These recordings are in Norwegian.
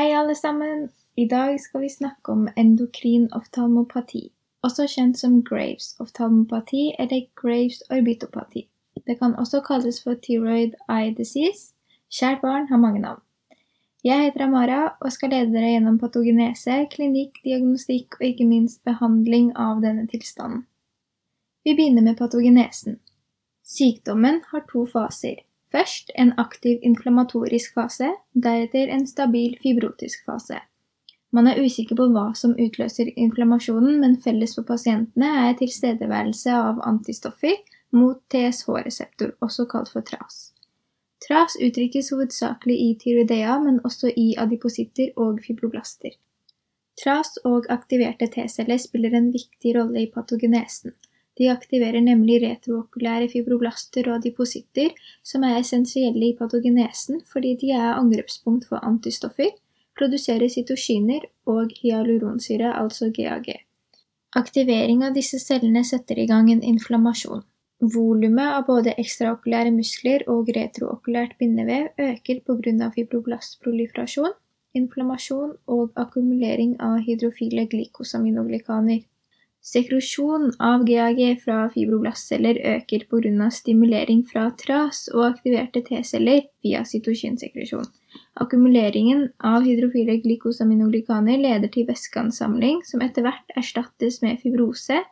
Hei, alle sammen! I dag skal vi snakke om endokrin oftalmopati, også kjent som Graves oftalmopati eller Graves orbitopati. Det kan også kalles for thyroid eye disease. Kjært barn har mange navn. Jeg heter Amara og skal lede dere gjennom patogenese, klinikk, diagnostikk og ikke minst behandling av denne tilstanden. Vi begynner med patogenesen. Sykdommen har to faser. Først en aktiv inflammatorisk fase, deretter en stabil fibrotisk fase. Man er usikker på hva som utløser inflammasjonen, men felles for pasientene er tilstedeværelse av antistoffer mot TSH-reseptor, også kalt for TRAS. TRAS uttrykkes hovedsakelig i tyroidea, men også i adipositter og fibroblaster. TRAS og aktiverte T-celler spiller en viktig rolle i patogenesen. De aktiverer nemlig retrookulære fibroblaster og adipositter, som er essensielle i patogenesen fordi de er angrepspunkt for antistoffer, produserer cytokiner og hyaluronsyre, altså GAG. Aktivering av disse cellene setter i gang en inflammasjon. Volumet av både ekstraokulære muskler og retrookulært bindevev øker pga. fibroblastproliferasjon, inflammasjon og akkumulering av hydrofile glikosaminoglikaner. Sekrosjon av GAG fra fibroblastceller øker av stimulering fra TRAS og aktiverte T-celler via cytokinsekresjon. Akkumuleringen av hydrofile glikosaminoglikaner leder til væskeansamling, som etter hvert erstattes med fibrose,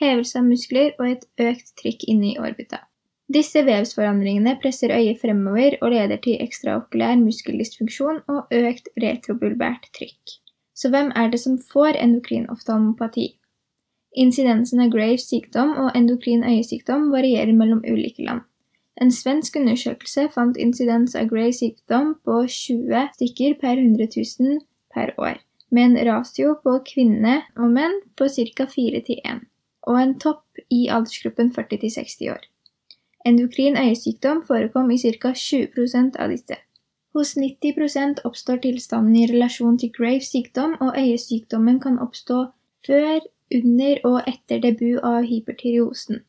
hevelse av muskler og et økt trykk inne i orbita. Disse vevsforandringene presser øyet fremover og leder til ekstraokulær muskeldysfunksjon og økt retrobulbært trykk. Så hvem er det som får endokrinoftalmopati? Incidensen av Graves sykdom og endokrin øyesykdom varierer mellom ulike land. En svensk undersøkelse fant insidens av Graves sykdom på 20 stykker per 100 000 per år, med en ratio på kvinner og menn på ca. 4 til 1, og en topp i aldersgruppen 40 til 60 år. Endokrin øyesykdom forekom i ca. 20 av disse. Hos 90 oppstår tilstanden i relasjon til Graves sykdom, og øyesykdommen kan oppstå før, under og etter debut av hypertyreosen.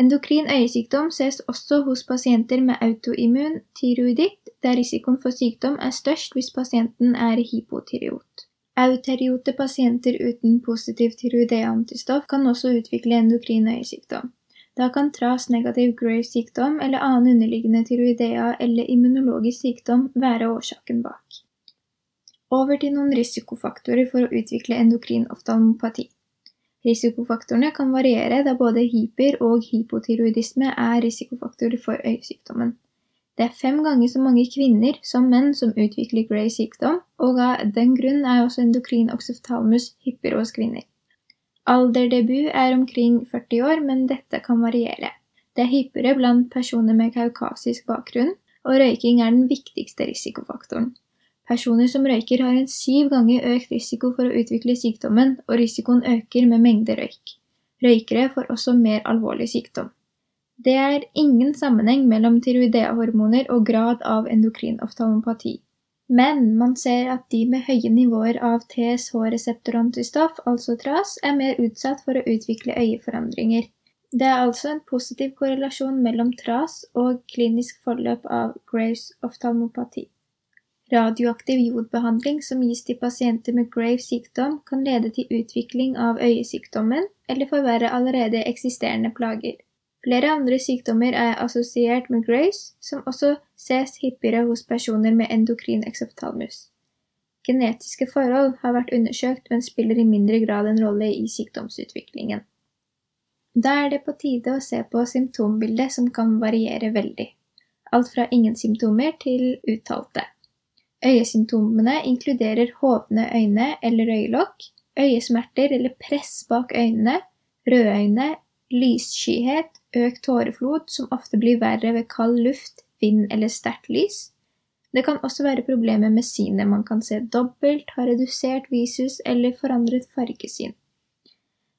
Endokrin øyesykdom ses også hos pasienter med autoimmun tyroiditt, der risikoen for sykdom er størst hvis pasienten er hypotyreot. Euteriote pasienter uten positiv tyroideantistoff kan også utvikle endokrin øyesykdom. Da kan tras negativ Graves sykdom eller annen underliggende tyroidea eller immunologisk sykdom være årsaken bak. Over til noen risikofaktorer for å utvikle endokrin oftalmopati. Risikofaktorene kan variere, da både hyper- og hypotyroidisme er risikofaktorer for øyesykdommen. Det er fem ganger så mange kvinner som menn som utvikler Gray sykdom, og av den grunn er også endokrin oxyphthalmus hyppigere hos kvinner. Alderdebut er omkring 40 år, men dette kan variere. Det er hyppigere blant personer med kaukasisk bakgrunn, og røyking er den viktigste risikofaktoren. Personer som røyker har en syv ganger økt risiko for å utvikle sykdommen, og risikoen øker med mengde røyk. Røykere får også mer alvorlig sykdom. Det er ingen sammenheng mellom tyroideahormoner og grad av endokrinoftalmopati. Men man ser at de med høye nivåer av TSH-reseptorantistoff, altså TRAS, er mer utsatt for å utvikle øyeforandringer. Det er altså en positiv korrelasjon mellom TRAS og klinisk forløp av Graves oftalmopati. Radioaktiv jodbehandling som gis til pasienter med Graves sykdom, kan lede til utvikling av øyesykdommen eller forverre allerede eksisterende plager. Flere andre sykdommer er assosiert med Graves, som også ses hyppigere hos personer med endokrin exophthalmus. Genetiske forhold har vært undersøkt, men spiller i mindre grad en rolle i sykdomsutviklingen. Da er det på tide å se på symptombildet, som kan variere veldig. Alt fra ingen symptomer til uttalte. Øyesymptomene inkluderer hovne øyne eller øyelokk, øyesmerter eller press bak øynene, røde øyne, lysskyhet, økt tåreflod, som ofte blir verre ved kald luft, vind eller sterkt lys. Det kan også være problemer med synet, man kan se dobbelt, ha redusert visus eller forandret fargesyn.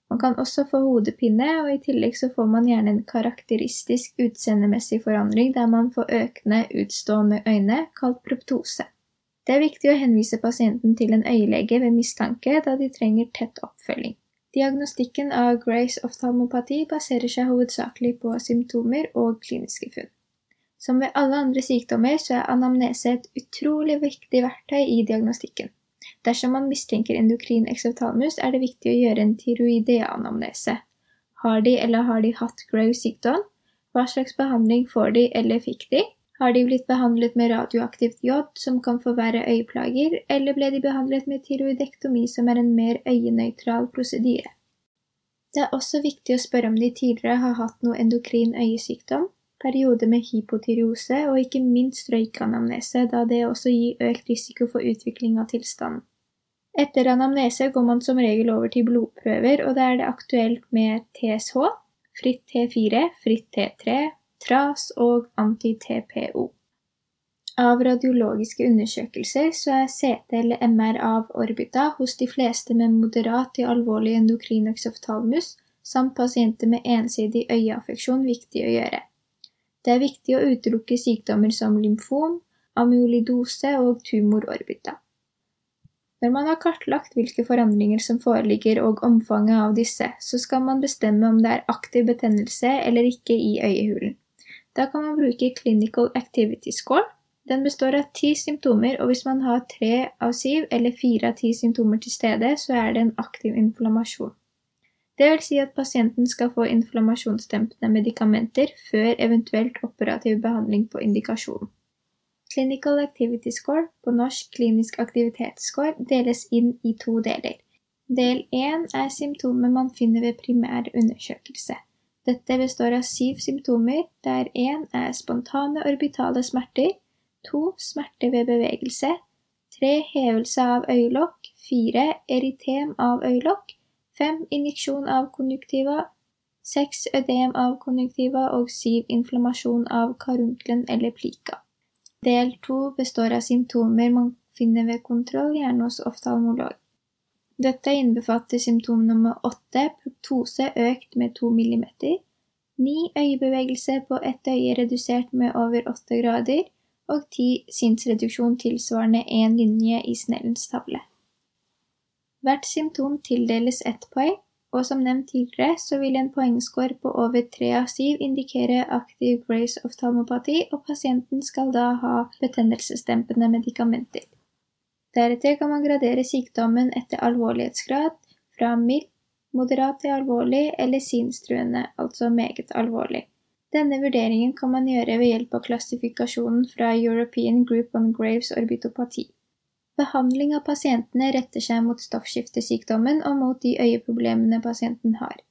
Man kan også få hodepine, og i tillegg så får man gjerne en karakteristisk utseendemessig forandring der man får økende, utstående øyne, kalt proptose. Det er viktig å henvise pasienten til en øyelege ved mistanke, da de trenger tett oppfølging. Diagnostikken av Grace oftalmopati baserer seg hovedsakelig på symptomer og kliniske funn. Som ved alle andre sykdommer så er anamnese et utrolig viktig verktøy i diagnostikken. Dersom man mistenker endokrin exophthalmus, er det viktig å gjøre en tyroideanamnese. Har de eller har de hatt Graves sykdom? Hva slags behandling får de eller fikk de? Har de blitt behandlet med radioaktivt jod, som kan forverre øyeplager, eller ble de behandlet med tiroidektomi, som er en mer øyenøytral prosedyre? Det er også viktig å spørre om de tidligere har hatt noe endokrin øyesykdom, periode med hypotyreose og ikke minst røykanamnese, da det også gir økt risiko for utvikling av tilstanden. Etter anamnese går man som regel over til blodprøver, og da er det aktuelt med TSH, fritt T4, fritt T3, TRAS og anti-TPO. Av radiologiske undersøkelser så er CT eller MR av orbita hos de fleste med moderat til alvorlig endokrin exophthalmus samt pasienter med ensidig øyeaffeksjon viktig å gjøre. Det er viktig å utelukke sykdommer som lymfom, amyolidose og tumororbita. Når man har kartlagt hvilke forandringer som foreligger og omfanget av disse, så skal man bestemme om det er aktiv betennelse eller ikke i øyehulen. Da kan man bruke Clinical Activity Score. Den består av ti symptomer, og hvis man har tre av syv eller fire av ti symptomer til stede, så er det en aktiv inflammasjon. Det vil si at pasienten skal få inflammasjonsdempende medikamenter før eventuelt operativ behandling på indikasjon. Clinical Activity Score, på norsk klinisk aktivitetsscore, deles inn i to deler. Del 1 er symptomer man finner ved primær undersøkelse. Dette består av syv symptomer, der én er spontane orbitale smerter, to smerter ved bevegelse, tre hevelse av øyelokk, fire eritem av øyelokk, fem injeksjon av konjunktiva, seks ødem av konjunktiva og syv inflammasjon av karunkelen eller plika. Del to består av symptomer man finner ved kontroll, gjerne hos oftalmolog. Dette innbefatter symptom nummer åtte, proptose økt med to millimeter, ni øyebevegelse på ett øye redusert med over åtte grader, og ti sinnsreduksjon tilsvarende én linje i Snellens tavle. Hvert symptom tildeles ett poeng, og som nevnt tidligere så vil en poengscore på over tre av syv indikere aktiv grace oftalmopati, og pasienten skal da ha betennelsesdempende medikamenter. Deretter kan man gradere sykdommen etter alvorlighetsgrad fra mild, moderat til alvorlig eller sinstruende, altså meget alvorlig. Denne vurderingen kan man gjøre ved hjelp av klassifikasjonen fra European Group on Graves orbitopati. Behandling av pasientene retter seg mot stoffskiftesykdommen og mot de øyeproblemene pasienten har.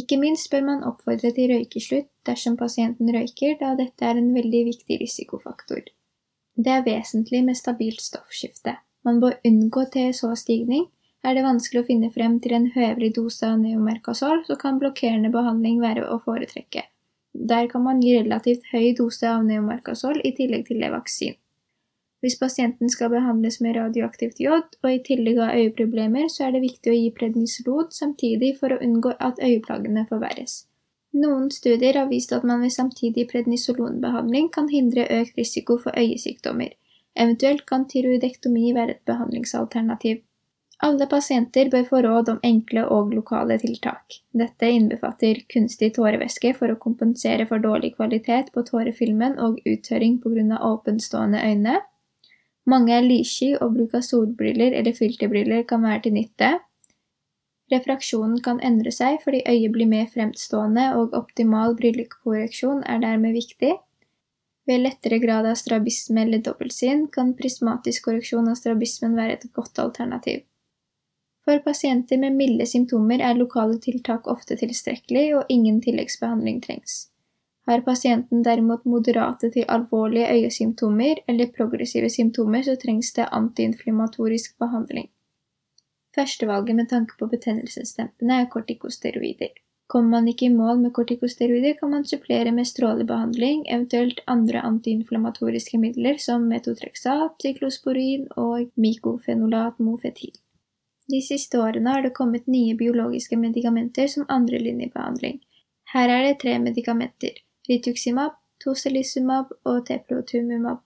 Ikke minst bør man oppfordre til røykeslutt dersom pasienten røyker, da dette er en veldig viktig risikofaktor. Det er vesentlig med stabilt stoffskifte. Man bør unngå TSH-stigning. Er det vanskelig å finne frem til en høvelig dose av neomerkasol, så kan blokkerende behandling være å foretrekke. Der kan man gi relativt høy dose av neomerkasol i tillegg til Levaksin. Hvis pasienten skal behandles med radioaktivt jod og i tillegg har øyeproblemer, så er det viktig å gi prednisolon samtidig for å unngå at øyeplagene forverres. Noen studier har vist at man ved samtidig prednisolonbehandling kan hindre økt risiko for øyesykdommer. Eventuelt kan tyroidektomi være et behandlingsalternativ. Alle pasienter bør få råd om enkle og lokale tiltak. Dette innbefatter kunstig tårevæske for å kompensere for dårlig kvalitet på tårefilmen og uttørring pga. åpenstående øyne. Mange er lyssky, og bruk av solbriller eller filterbriller kan være til nytte. Refraksjonen kan endre seg fordi øyet blir mer fremstående, og optimal brillekorreksjon er dermed viktig. Ved lettere grad av strabisme eller dobbeltsyn kan prismatisk korreksjon av strabismen være et godt alternativ. For pasienter med milde symptomer er lokale tiltak ofte tilstrekkelig, og ingen tilleggsbehandling trengs. Har pasienten derimot moderate til alvorlige øyesymptomer eller progressive symptomer, så trengs det antiinflammatorisk behandling. Førstevalget med tanke på betennelsesdempende er kortikosteroider. Kommer man ikke i mål med kortikosteroider, kan man supplere med strålebehandling, eventuelt andre antiinflamatoriske midler som metotrexat, cyklosporin og mykofenolat mofetil. De siste årene har det kommet nye biologiske medikamenter som andrelinjebehandling. Her er det tre medikamenter – rituximab, tocilizumab og teprotumumab.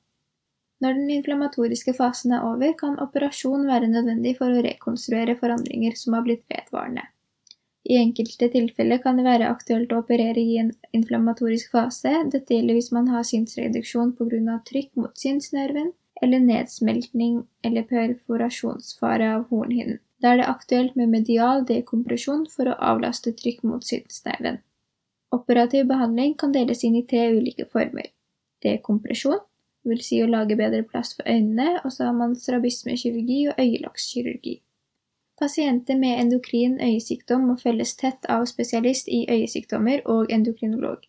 Når den inflammatoriske fasen er over, kan operasjon være nødvendig for å rekonstruere forandringer som har blitt vedvarende. I enkelte tilfeller kan det være aktuelt å operere i en inflammatorisk fase. Dette gjelder hvis man har synsreduksjon pga. trykk mot synsnerven, eller nedsmeltning eller perforasjonsfare av hornhinnen. Da er det aktuelt med medial dekompresjon for å avlaste trykk mot synsnerven. Operativ behandling kan deles inn i tre ulike former. Dekompresjon, vil si å lage bedre plass for øynene, og så har man strabismekirurgi og øyelokkskirurgi. Pasienter med endokrin øyesykdom må følges tett av spesialist i øyesykdommer og endokrinolog.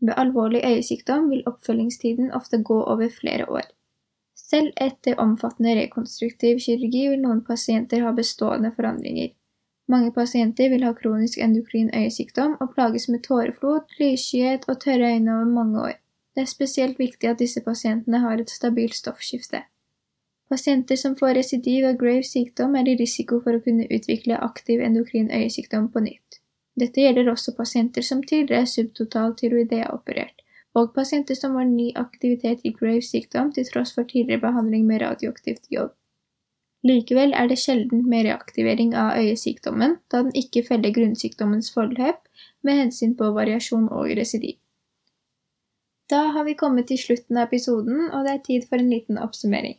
Ved alvorlig øyesykdom vil oppfølgingstiden ofte gå over flere år. Selv etter omfattende rekonstruktiv kirurgi vil noen pasienter ha bestående forandringer. Mange pasienter vil ha kronisk endokrin øyesykdom og plages med tåreflod, lysskyhet og tørre øyne over mange år. Det er spesielt viktig at disse pasientene har et stabilt stoffskifte. Pasienter som får residiv av Graves sykdom, er i risiko for å kunne utvikle aktiv endokrin øyesykdom på nytt. Dette gjelder også pasienter som tidligere er subtotal tyroidea-operert, og pasienter som har ny aktivitet i Graves sykdom til tross for tidligere behandling med radioaktivt jod. Likevel er det sjelden med reaktivering av øyesykdommen, da den ikke følger grunnsykdommens forløp med hensyn på variasjon og residiv. Da har vi kommet til slutten av episoden, og det er tid for en liten oppsummering.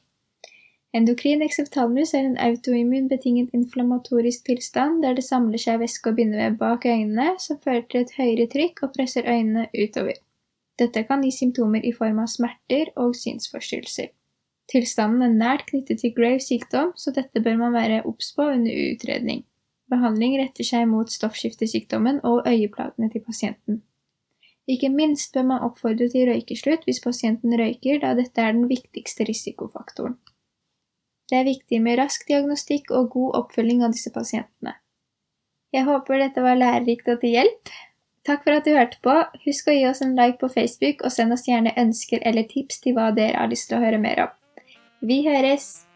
Endokrin ekseptalmus er en autoimmun betinget inflammatorisk tilstand der det samler seg væske og bindevev bak øynene, som fører til et høyere trykk og presser øynene utover. Dette kan gi symptomer i form av smerter og synsforstyrrelser. Tilstanden er nært knyttet til grave sykdom, så dette bør man være obs på under utredning. Behandling retter seg mot stoffskiftesykdommen og øyeplagene til pasienten. Ikke minst bør man oppfordre til røykeslutt hvis pasienten røyker, da dette er den viktigste risikofaktoren. Det er viktig med rask diagnostikk og god oppfølging av disse pasientene. Jeg håper dette var lærerikt og til hjelp. Takk for at du hørte på. Husk å gi oss en like på Facebook, og send oss gjerne ønsker eller tips til hva dere har lyst til å høre mer om. Vi høres!